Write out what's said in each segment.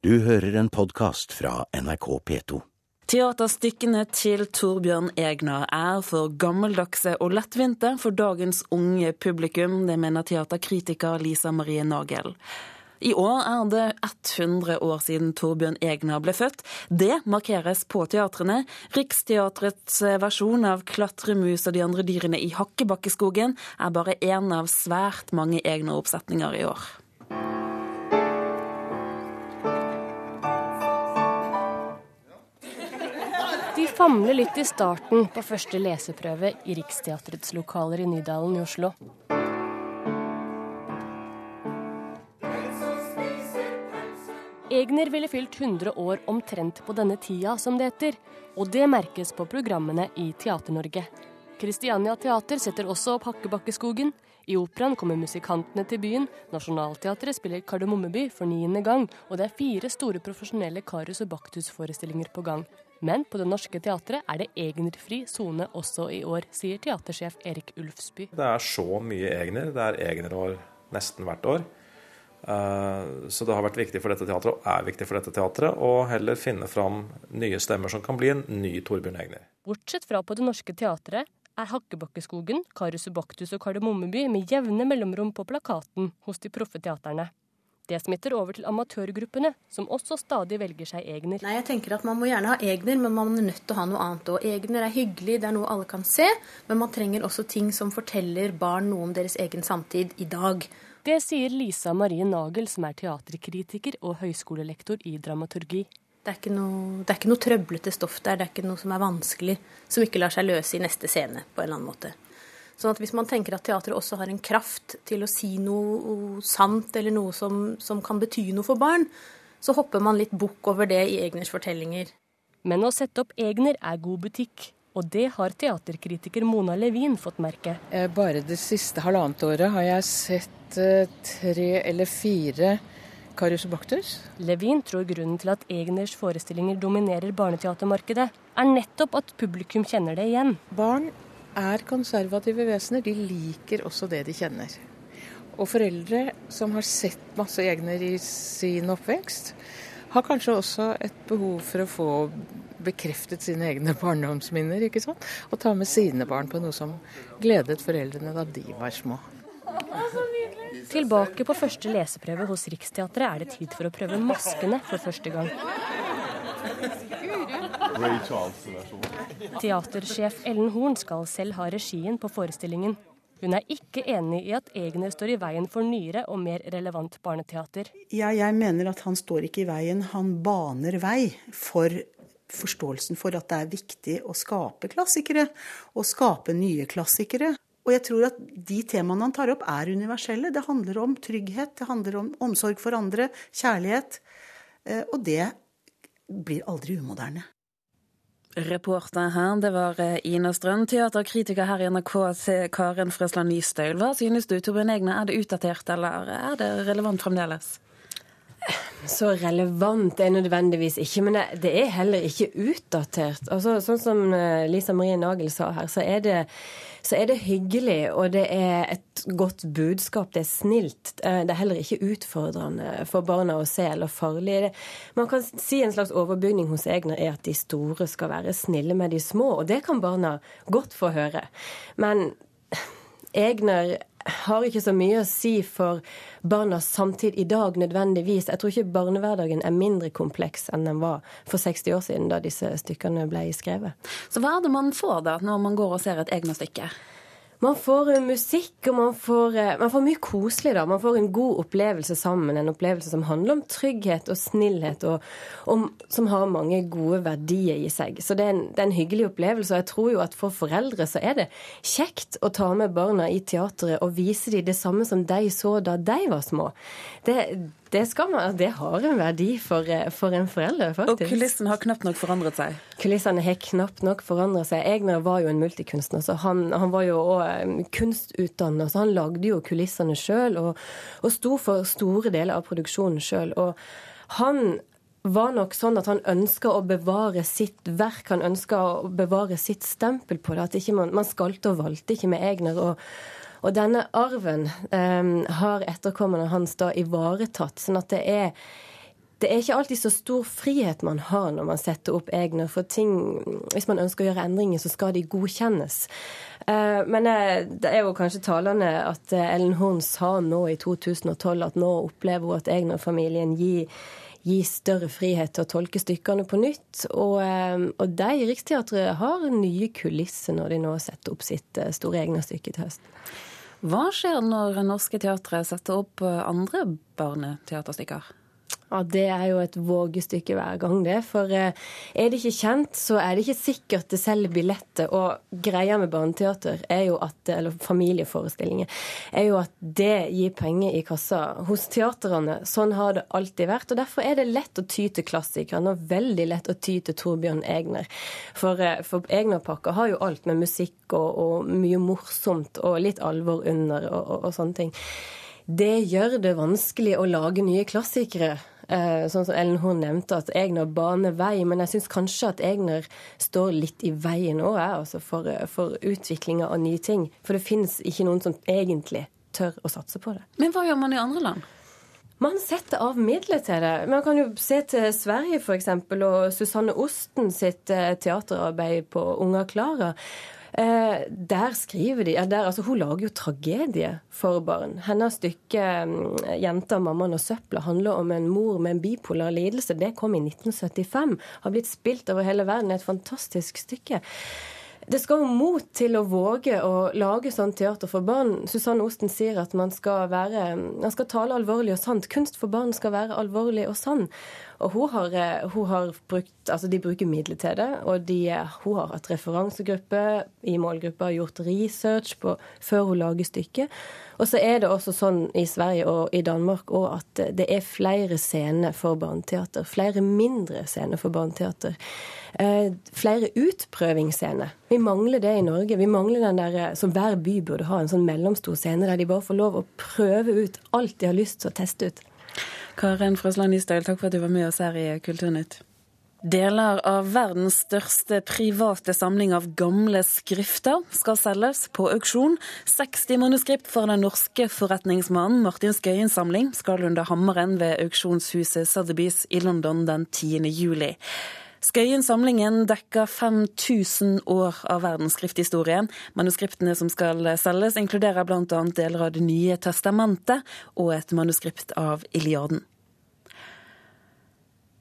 Du hører en podkast fra NRK P2. Teaterstykkene til Torbjørn Egner er for gammeldagse og lettvinte for dagens unge publikum. Det mener teaterkritiker Lisa Marie Nagel. I år er det 100 år siden Torbjørn Egner ble født. Det markeres på teatrene. Riksteatrets versjon av 'Klatremus og de andre dyrene i Hakkebakkeskogen' er bare én av svært mange egne oppsetninger i år. De famler litt i starten på første leseprøve i Riksteatrets lokaler i Nydalen i Oslo. Egner ville fylt 100 år omtrent på denne tida, som det heter. Og det merkes på programmene i Teater-Norge. Kristiania Teater setter også opp Hakkebakkeskogen. I operaen kommer musikantene til byen. Nationaltheatret spiller Kardemommeby for niende gang. Og det er fire store profesjonelle Karius og Baktus-forestillinger på gang. Men på Det Norske Teatret er det egnerfri sone også i år, sier teatersjef Erik Ulfsby. Det er så mye egner. Det er egnerår nesten hvert år. Eh, så det har vært viktig for dette teatret, og er viktig for dette teatret, å heller finne fram nye stemmer som kan bli en ny Torbjørn Egner. Bortsett fra på Det Norske Teatret er Hakkebakkeskogen, Karusubaktus og Kardemommeby med jevne mellomrom på plakaten hos de proffe teaterne. Det smitter over til amatørgruppene, som også stadig velger seg Egner. Nei, jeg tenker at Man må gjerne ha Egner, men man er nødt til å ha noe annet òg. Egner er hyggelig, det er noe alle kan se, men man trenger også ting som forteller barn noe om deres egen samtid i dag. Det sier Lisa Marie Nagel, som er teaterkritiker og høyskolelektor i dramaturgi. Det er, noe, det er ikke noe trøblete stoff der, det er ikke noe som er vanskelig, som ikke lar seg løse i neste scene på en eller annen måte. Sånn at Hvis man tenker at teatret også har en kraft til å si noe sant, eller noe som, som kan bety noe for barn, så hopper man litt bukk over det i Egners fortellinger. Men å sette opp Egner er god butikk. Og det har teaterkritiker Mona Levin fått merke. Eh, bare det siste halvannet året har jeg sett eh, tre eller fire Karius Baktus. Levin tror grunnen til at Egners forestillinger dominerer barneteatermarkedet, er nettopp at publikum kjenner det igjen. Barn er konservative vesener. De liker også det de kjenner. Og foreldre som har sett masse Egner i sin oppvekst, har kanskje også et behov for å få bekreftet sine egne barndomsminner. ikke sant? Og ta med sine barn på noe som gledet foreldrene da de var små. Tilbake på første leseprøve hos Riksteatret er det tid for å prøve maskene for første gang. Teatersjef Ellen Horn skal selv ha regien på forestillingen. Hun er ikke enig i at Egner står i veien for nyere og mer relevant barneteater. Ja, jeg mener at han står ikke i veien, han baner vei for forståelsen for at det er viktig å skape klassikere, og skape nye klassikere. Og jeg tror at de temaene han tar opp, er universelle. Det handler om trygghet, det handler om omsorg for andre, kjærlighet. Eh, og det blir aldri umoderne. Reporter her, det var eh, Ina Strøm. Teaterkritiker her i NRK, Karen Frøsland Nystøyl. Hva synes du, Torbjørn Egne, er det utdatert, eller er det relevant fremdeles? Så relevant er nødvendigvis ikke, men det er heller ikke utdatert. Altså, sånn som eh, Lisa Marie Nagel sa her, så er det så er det hyggelig, og det er et godt budskap. Det er snilt. Eh, det er heller ikke utfordrende for barna å se eller farlig. Man kan si en slags overbygning hos Egner er at de store skal være snille med de små, og det kan barna godt få høre. Men Egner har ikke så mye å si for barnas samtid i dag nødvendigvis. Jeg tror ikke barnehverdagen er mindre kompleks enn den var for 60 år siden, da disse stykkene ble skrevet. Så hva er det man får da, når man går og ser et eget stykke? Man får eh, musikk, og man får, eh, man får, mye koselig, da. Man får en god opplevelse sammen. En opplevelse som handler om trygghet og snillhet, og, og som har mange gode verdier i seg. Så det er, en, det er, en, hyggelig opplevelse. Og jeg tror jo at for foreldre så er det kjekt å ta med barna i teatret og vise dem det samme som de så da de var små. Det, det, man, det, har en verdi for, eh, for, en forelder, faktisk. Og kulissene har knapt nok forandret seg? Kulissene har knapt nok forandret seg. Egner var jo en multikunstner, så han, han var jo òg eh, kunstutdanner. Så han lagde jo kulissene sjøl, og, og sto for store deler av produksjonen sjøl. Og han var nok sånn at han ønska å bevare sitt verk, han ønska å bevare sitt stempel på det. At ikke man, man skalte og valgte ikke med Egner. og og denne arven um, har etterkommerne hans da ivaretatt. Sånn at det er det er ikke alltid så stor frihet man har når man setter opp egne. For ting, hvis man ønsker å gjøre endringer, så skal de godkjennes. Eh, men eh, det er jo kanskje talende at eh, Ellen Horn sa nå i 2012 at nå opplever hun at Egner-familien gir gi større frihet til å tolke stykkene på nytt. Og, og de i Riksteatret har nye kulisser når de nå setter opp sitt store egne stykke til høsten. Hva skjer når norske teatre setter opp andre barneteaterstykker? Ja, Det er jo et vågestykke hver gang, det. For eh, er det ikke kjent, så er det ikke sikkert det selger billetter. Og greia med barneteater, er jo at, eller familieforestillinger, er jo at det gir penger i kassa hos teatrene. Sånn har det alltid vært. Og derfor er det lett å ty til klassikerne, og veldig lett å ty til Torbjørn Egner. For, eh, for Egner-pakka har jo alt med musikk og, og, mye morsomt og litt alvor under og, og, og sånne ting. Det gjør det vanskelig å lage nye klassikere. Eh, sånn som Ellen Horn nevnte, at Egner baner vei. Men jeg syns kanskje at Egner står litt i veien òg, altså for, for utviklinga av nye ting. For det finnes ikke noen som egentlig tør å satse på det. Men hva gjør man i andre land? Man setter av midler til det. Man kan jo se til Sverige f.eks. og Susanne Osten sitt eh, teaterarbeid på Unga Klara. Eh, der skriver de der, altså, Hun lager jo tragedie for barn. Hennes stykke mm, 'Jenta, mammaen og søpla' handler om en mor med en bipolar lidelse. Det kom i 1975. Har blitt spilt over hele verden. Et fantastisk stykke. Det skal jo mot til å våge å lage sånn teater for barn. Susanne Osten sier at man skal, være, man skal tale alvorlig og sant. Kunst for barn skal være alvorlig og sann. Og hun har, eh, hun har, brukt Altså, de bruker midler til det. Og de, hun har hatt referansegruppe i målgruppa, gjort research på, før hun lager stykket. Og så er det også sånn i Sverige og i Danmark òg at det er flere scener for barneteater. Flere mindre scener for barneteater. Eh, flere utprøvingsscener. Vi mangler det i Norge. Vi mangler den der eh, som hver by burde ha, en sånn mellomstor scene der de bare får lov å prøve ut alt de har lyst til å teste ut. Karen Frøsland Nystøyl, takk for at du var med oss her i Kulturnytt. Deler av verdens største private samling av gamle skrifter skal selges på auksjon. 60 manuskript for den norske forretningsmannen Martin Skøyens samling skal under hammeren ved auksjonshuset Sotheby's i London den 10. juli. Skøyen-samlingen dekker 5000 år av verdensskrifthistorien. Manuskriptene som skal selges, inkluderer bl.a. deler av Det nye testamentet og et manuskript av Iliaden.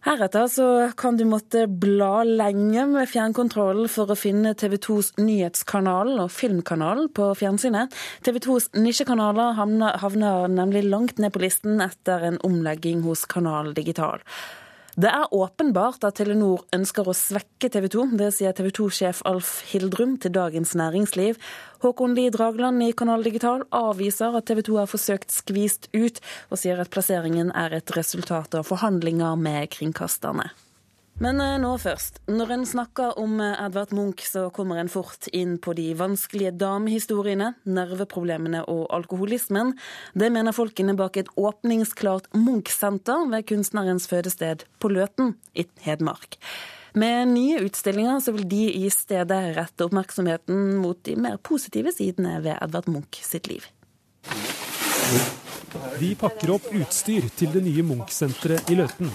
Heretter så kan du måtte bla lenge med fjernkontrollen for å finne TV 2s nyhetskanal og filmkanal på fjernsynet. TV 2s nisjekanaler havner nemlig langt ned på listen etter en omlegging hos Kanal Digital. Det er åpenbart at Telenor ønsker å svekke TV 2. Det sier TV 2-sjef Alf Hildrum til Dagens Næringsliv. Håkon Lie Dragland i Kanal Digital avviser at TV 2 har forsøkt skvist ut, og sier at plasseringen er et resultat av forhandlinger med kringkasterne. Men eh, nå først. Når en snakker om eh, Edvard Munch, så kommer en fort inn på de vanskelige damehistoriene, nerveproblemene og alkoholismen. Det mener folkene bak et åpningsklart Munch-senter ved kunstnerens fødested på Løten i Hedmark. Med nye utstillinger så vil de i stedet rette oppmerksomheten mot de mer positive sidene ved Edvard Munch sitt liv. De pakker opp utstyr til det nye Munch-senteret i Løten.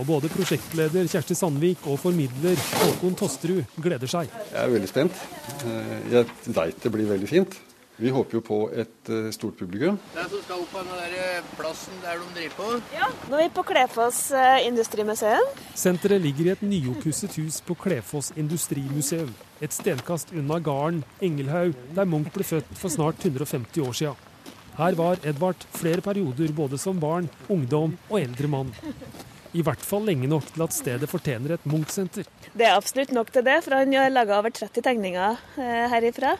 Og både prosjektleder Kjersti Sandvik og formidler Håkon Tosterud gleder seg. Jeg er veldig spent. Eh, jeg veit det blir veldig fint. Vi håper jo på et eh, stort publikum. Det som skal opp på den der eh, plassen der de driver på? Ja, nå er vi på Klefoss industrimuseum. Senteret ligger i et nyoppusset hus på Klefoss industrimuseum. Et stenkast unna gården Engelhaug, der Munch ble født for snart 150 år siden. Her var Edvard flere perioder både som barn, ungdom og eldre mann. I hvert fall lenge nok til at stedet fortjener et Munch-senter. Det er absolutt nok til det, for han har laga over 30 tegninger eh, herifra.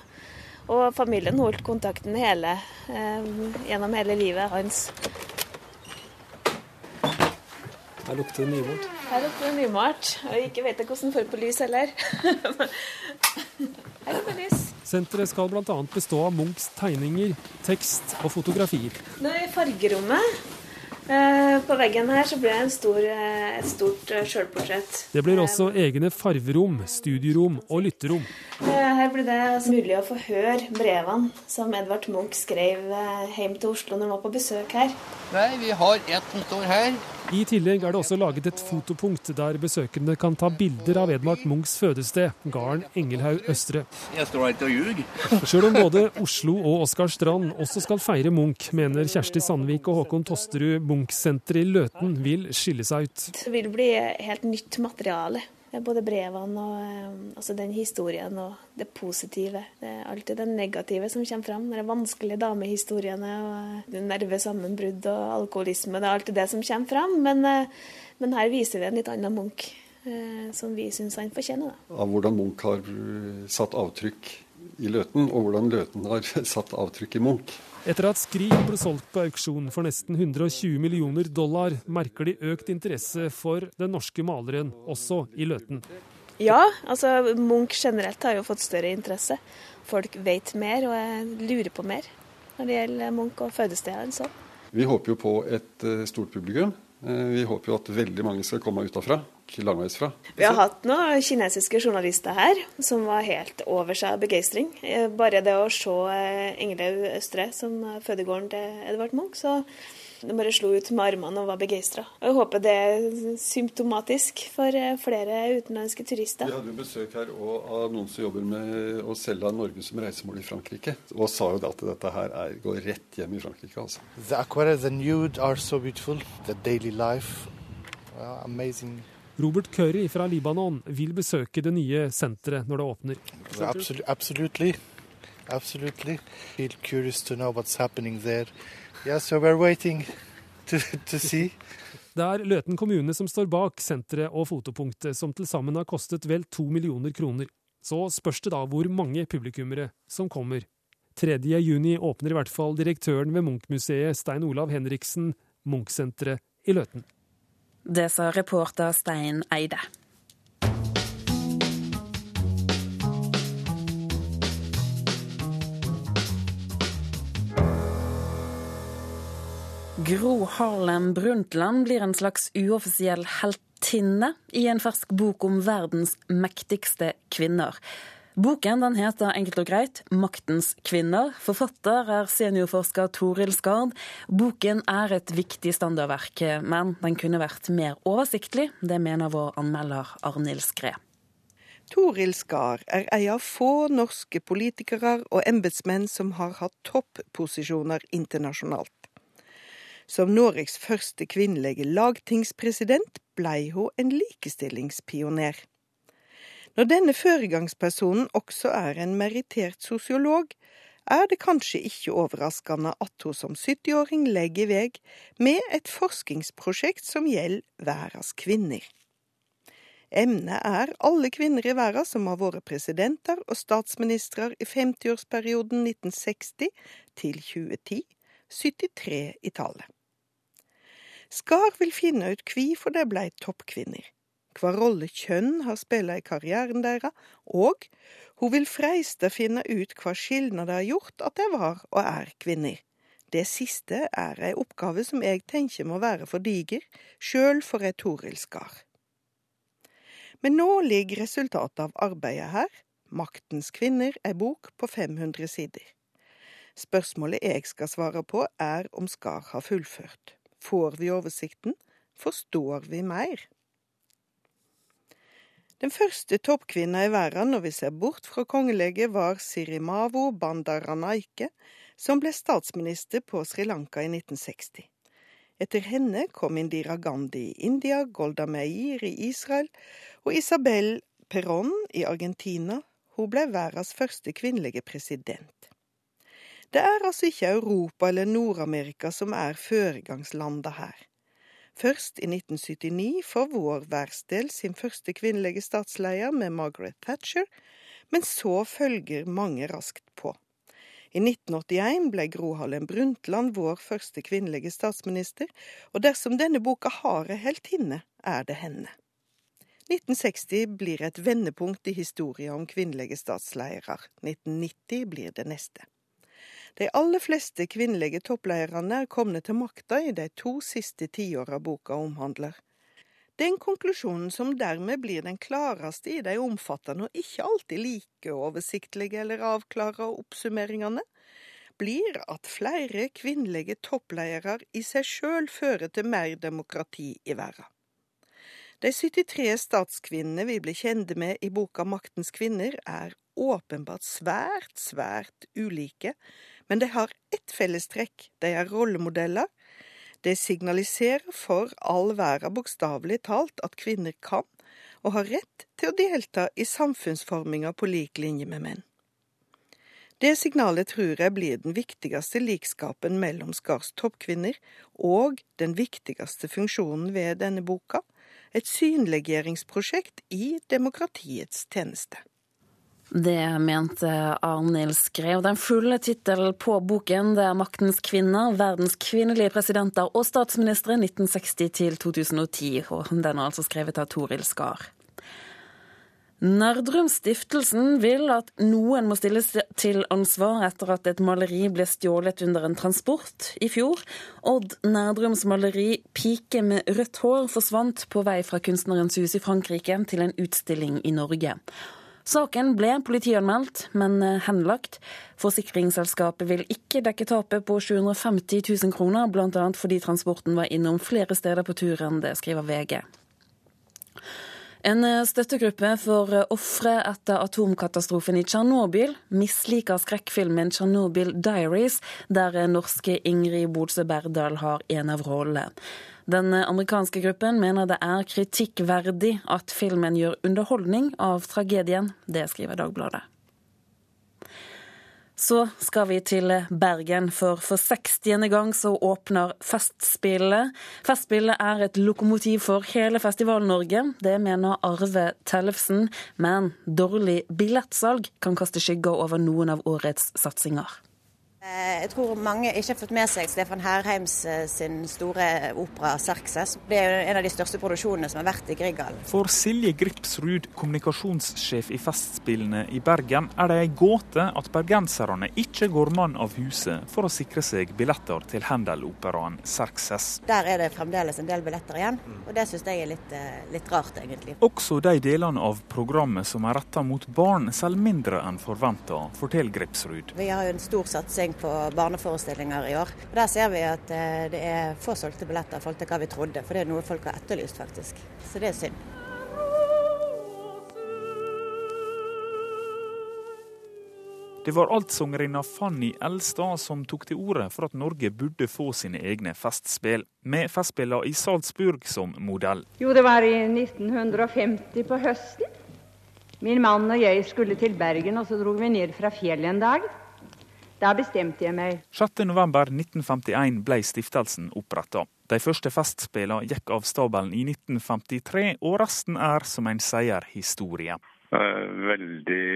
Og familien holdt kontakten hele, eh, gjennom hele livet hans. Her lukter det nymalt. Her lukter det nymalt. Og ikke vet jeg hvordan får på lys heller. Her er det lys. Senteret skal bl.a. bestå av Munchs tegninger, tekst og fotografier. Nå er fargerommet. Eh, på veggen her så blir det stor, eh, et stort eh, sjølportrett. Det blir også egne farverom, studierom og lytterom. Her blir det altså mulig å få høre brevene som Edvard Munch skrev hjem til Oslo når han var på besøk her. Nei, Vi har et kontor her. I tillegg er det også laget et fotopunkt der besøkende kan ta bilder av Edvard Munchs fødested, gården Engelhaug Østre. Jeg står her og ljuger. Sjøl om både Oslo og Oskar Strand også skal feire Munch, mener Kjersti Sandvik og Håkon Tosterud Munch-senteret i Løten vil skille seg ut. Det vil bli helt nytt materiale. Både brevene og eh, altså den historien og det positive. Det er alltid det negative som kommer fram. De vanskelige damehistoriene og nervesammenbrudd og alkoholisme. Det er alltid det som kommer fram. Men, eh, men her viser vi en litt annen Munch, eh, som vi syns han fortjener. Da. Av hvordan Munch har satt avtrykk i Løten, og hvordan Løten har satt avtrykk i Munch. Etter at Skrik ble solgt på auksjon for nesten 120 millioner dollar, merker de økt interesse for den norske maleren, også i Løten. Ja, altså Munch generelt har jo fått større interesse. Folk vet mer og lurer på mer når det gjelder Munch og fødestedet hans. Vi håper jo på et eh, stort publikum. Eh, vi håper jo at veldig mange skal komme utafra, langveisfra. Vi har hatt noen kinesiske journalister her som var helt over seg av begeistring. Eh, bare det å se eh, Østre som fødegården til Edvard Munch, så de bare slo ut med armene og var begeistra. Jeg håper det er symptomatisk for flere utenlandske turister. Vi hadde jo besøk her av noen som jobber med å selge Norge som reisemål i Frankrike, og sa jo at dette her er, går rett hjem i Frankrike. altså. The aquariums the nude are so beautiful. The daily life, well, amazing. Robert Curry fra Libanon vil besøke det nye senteret når det åpner. Absolutely. Absolutely. Feel curious to know what's happening there. Yeah, so we're waiting to, to see. Det er Løten kommune som står bak senteret og fotopunktet, som til sammen har kostet vel to millioner kroner. Så spørs det da hvor mange publikummere som kommer. 3. juni åpner i hvert fall direktøren ved Munch-museet, Stein Olav Henriksen, Munch-senteret i Løten. Det sa reporter Stein Eide. Gro Harlem Brundtland blir en slags uoffisiell heltinne i en fersk bok om verdens mektigste kvinner. Boken den heter enkelt og greit 'Maktens kvinner'. Forfatter er seniorforsker Toril Skard. Boken er et viktig standardverk, men den kunne vært mer oversiktlig. Det mener vår anmelder Arnhild Skræ. Toril Skar er ei av få norske politikere og embetsmenn som har hatt topposisjoner internasjonalt. Som Norges første kvinnelige lagtingspresident blei hun en likestillingspioner. Når denne føregangspersonen også er en merittert sosiolog, er det kanskje ikke overraskende at hun som 70-åring legger vei med et forskningsprosjekt som gjelder verdens kvinner. Emnet er alle kvinner i verden som har vært presidenter og statsministre i 50-årsperioden 1960 til 2010, 73 i tallet. Skar vil finne ut hvorfor de blei toppkvinner, hva rolle kjønn har spilt i karrieren deres, og hun vil freiste finne ut hva skilnader har gjort at de var og er kvinner. Det siste er ei oppgave som jeg tenker må være for diger, sjøl for ei Toril Skar. Men nå ligger resultatet av arbeidet her, Maktens kvinner, ei bok på 500 sider. Spørsmålet jeg skal svare på, er om Skar har fullført. Får vi oversikten? Forstår vi mer? Den første toppkvinna i verden når vi ser bort fra kongelege, var Sirimavo Bandaranaike, som ble statsminister på Sri Lanka i 1960. Etter henne kom Indira Gandhi i India, Golda Meir i Israel og Isabel Perón i Argentina. Hun ble verdens første kvinnelige president. Det er altså ikke Europa eller Nord-Amerika som er foregangslandet her. Først i 1979 får vår verdensdel sin første kvinnelige statsleder med Margaret Thatcher, men så følger mange raskt på. I 1981 ble Gro Harlem Brundtland vår første kvinnelige statsminister, og dersom denne boka har ei heltinne, er det henne. 1960 blir et vendepunkt i historien om kvinnelige statsledere. 1990 blir det neste. De aller fleste kvinnelige topplederne er kommet til makta i de to siste tiåra boka omhandler. Den konklusjonen som dermed blir den klareste i de omfattende og ikke alltid like oversiktlige eller avklara oppsummeringene, blir at flere kvinnelige toppledere i seg sjøl fører til mer demokrati i verden. De 73 statskvinnene vi blir kjente med i boka Maktens kvinner, er åpenbart svært, svært ulike, men de har ett fellestrekk, de er rollemodeller. De signaliserer for all verden bokstavelig talt at kvinner kan og har rett til å delta i samfunnsforminga på lik linje med menn. Det signalet tror jeg blir den viktigste likskapen mellom Skars toppkvinner og den viktigste funksjonen ved denne boka, et synliggjøringsprosjekt i demokratiets tjeneste. Det mente Arnhild Skrev. Den fulle tittelen på boken det er 'Maktens kvinner verdens kvinnelige presidenter og statsministre 1960 til 2010'. Og den er altså skrevet av Toril Skar. Nerdrum-stiftelsen vil at noen må stilles til ansvar etter at et maleri ble stjålet under en transport i fjor. Odd Nerdrums maleri 'Pike med rødt hår' forsvant på vei fra Kunstnerens hus i Frankrike til en utstilling i Norge. Saken ble politianmeldt, men henlagt. Forsikringsselskapet vil ikke dekke tapet på 750 000 kroner, bl.a. fordi transporten var innom flere steder på turen, det skriver VG. En eh, støttegruppe for eh, ofre etter atomkatastrofen i Tsjernobyl misliker skrekkfilmen 'Tsjernobyl Diaries', der eh, norske Ingrid Bolsø Berdal har en av rollene. Den amerikanske gruppen mener det er kritikkverdig at filmen gjør underholdning av tragedien. Det skriver Dagbladet. Så skal vi til Bergen, for for 60. gang så åpner Festspillet. Festspillet er et lokomotiv for hele Festival-Norge. Det mener Arve Tellefsen. Men dårlig billettsalg kan kaste skygger over noen av årets satsinger. Eh, jeg tror mange ikke har fått med seg Stefan Herheims eh, sin store opera 'Serkses'. Det er en av de største produksjonene som har vært i Grieghallen. For Silje Gripsrud, kommunikasjonssjef i Festspillene i Bergen, er det ei gåte at bergenserne ikke går mann av huset for å sikre seg billetter til Händel-operaen 'Serkses'. Der er det fremdeles en del billetter igjen, og det syns jeg er litt, eh, litt, rart, egentlig. Også de delene av programmet som er retta mot barn, selger mindre enn forventa, forteller Gripsrud. Vi har jo en stor satsing satsing på barneforestillinger i år. Og Der ser vi at eh, det er få solgte billetter i forhold til hva vi trodde, for det er noe folk har etterlyst, faktisk. Så det er synd. Det var altsangerinna Fanny Elstad som tok til orde for at Norge burde få sine egne festspill, med festspillene i Salzburg som modell. Jo, det var i 1950 på høsten. Min mann og jeg skulle til Bergen, og så dro vi ned fra fjellet en dag. Da bestemte jeg meg. 6.11.1951 ble stiftelsen oppretta. De første festspillene gikk av stabelen i 1953, og resten er, som en sier, historie. Veldig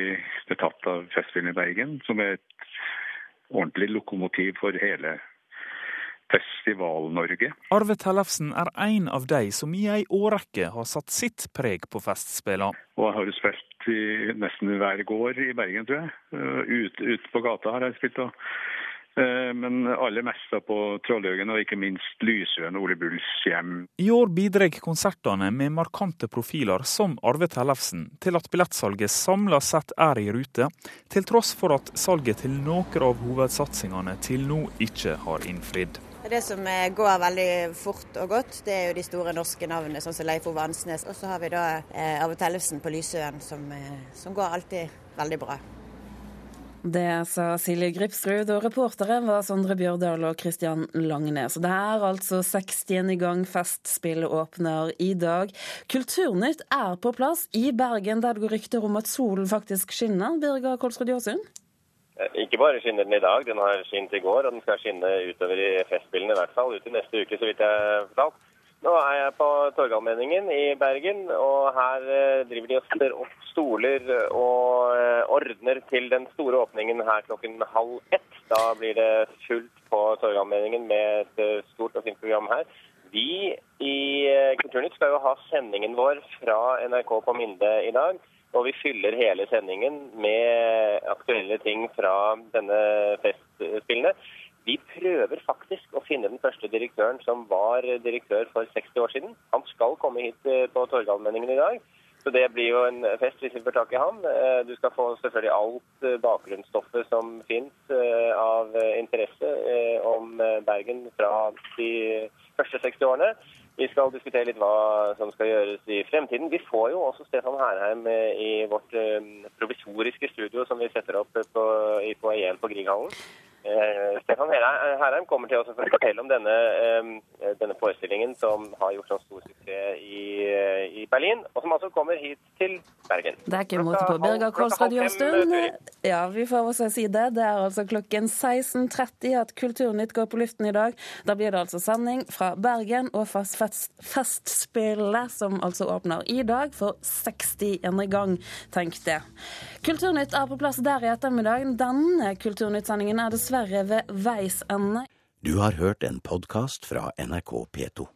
betatt av Festspillene i Bergen, som er et ordentlig lokomotiv for hele Festival-Norge. Arve Tellefsen er en av de som i ei årrekke har satt sitt preg på festspillene. Og jeg har jo spilt i nesten hver gård i Bergen, tror jeg. Ute ut på gata har jeg spilt. Også. Eh, men aller mest på Trollhaugen og ikke minst Lysøen, Ole Bulls hjem. I år bidrar konsertene med markante profiler som Arve Tellefsen til at billettsalget samla sett er i rute, til tross for at salget til noen av hovedsatsingene til nå ikke har innfridd. Det som eh, går veldig fort og godt, det er jo de store norske navnene, sånn som Leif Ove Ansnes. Og så har vi da eh, Arve Tellefsen på Lysøen, som, eh, som, går alltid veldig bra. Det sa Silje Gripsrud, og reportere var Sondre Bjørdal og Kristian Langnes. Det er altså 60. gang Festspillet åpner i dag. Kulturnytt er på plass i Bergen, der det går rykter om at solen faktisk skinner. Birger Kolsrud Jåsund? Eh, ikke bare skinner den i dag, den har skint i går, og den skal skinne utover i festspillene i hvert fall, ut i neste uke, så vidt jeg har fortalt. Nå er jeg på Torgallmenningen i Bergen, og her eh, driver de og setter opp stoler og eh, ordner til den store åpningen her klokken halv ett. Da blir det fullt på Torgallmenningen med et stort og fint program her. Vi i Kulturnytt skal jo ha sendingen vår fra NRK på Minde i dag. Og vi fyller hele sendingen med aktuelle ting fra denne festspillene. Vi prøver faktisk å finne den første direktøren som var direktør for 60 år siden. Han skal komme hit eh, på Torgallmenningen i dag. Så det blir jo en fest hvis vi får tak i han. Eh, Du skal få selvfølgelig alt eh, bakgrunnsstoffet som fins av interesse om Bergen fra de første 60 årene. Vi skal diskutere litt hva som skal gjøres i fremtiden. Vi får jo også Stefan Herheim eh, i vårt eh, provisoriske studio som vi setter opp på, i foajeen på Grieghallen. Eh, Stefan Herheim Herheim kommer til å fortelle om denne, eh, denne forestillingen som har gjort sånn stor suksess i, eh, i Berlin, og som altså kommer hit til Bergen. Det er ikke måte på. Birger Kolsrud Jørstuen, ja, vi får også si det. Det er altså klokken 16.30 at Kulturnytt går på luften i dag. Da blir det altså sending fra Bergen og fast fest, Festspillet, som altså åpner i dag for 60. gang, tenk det. Kulturnytt er på plass der i ettermiddag. Denne Kulturnytt-sendingen er dessverre ved veis ende. Du har hørt en podkast fra NRK P2.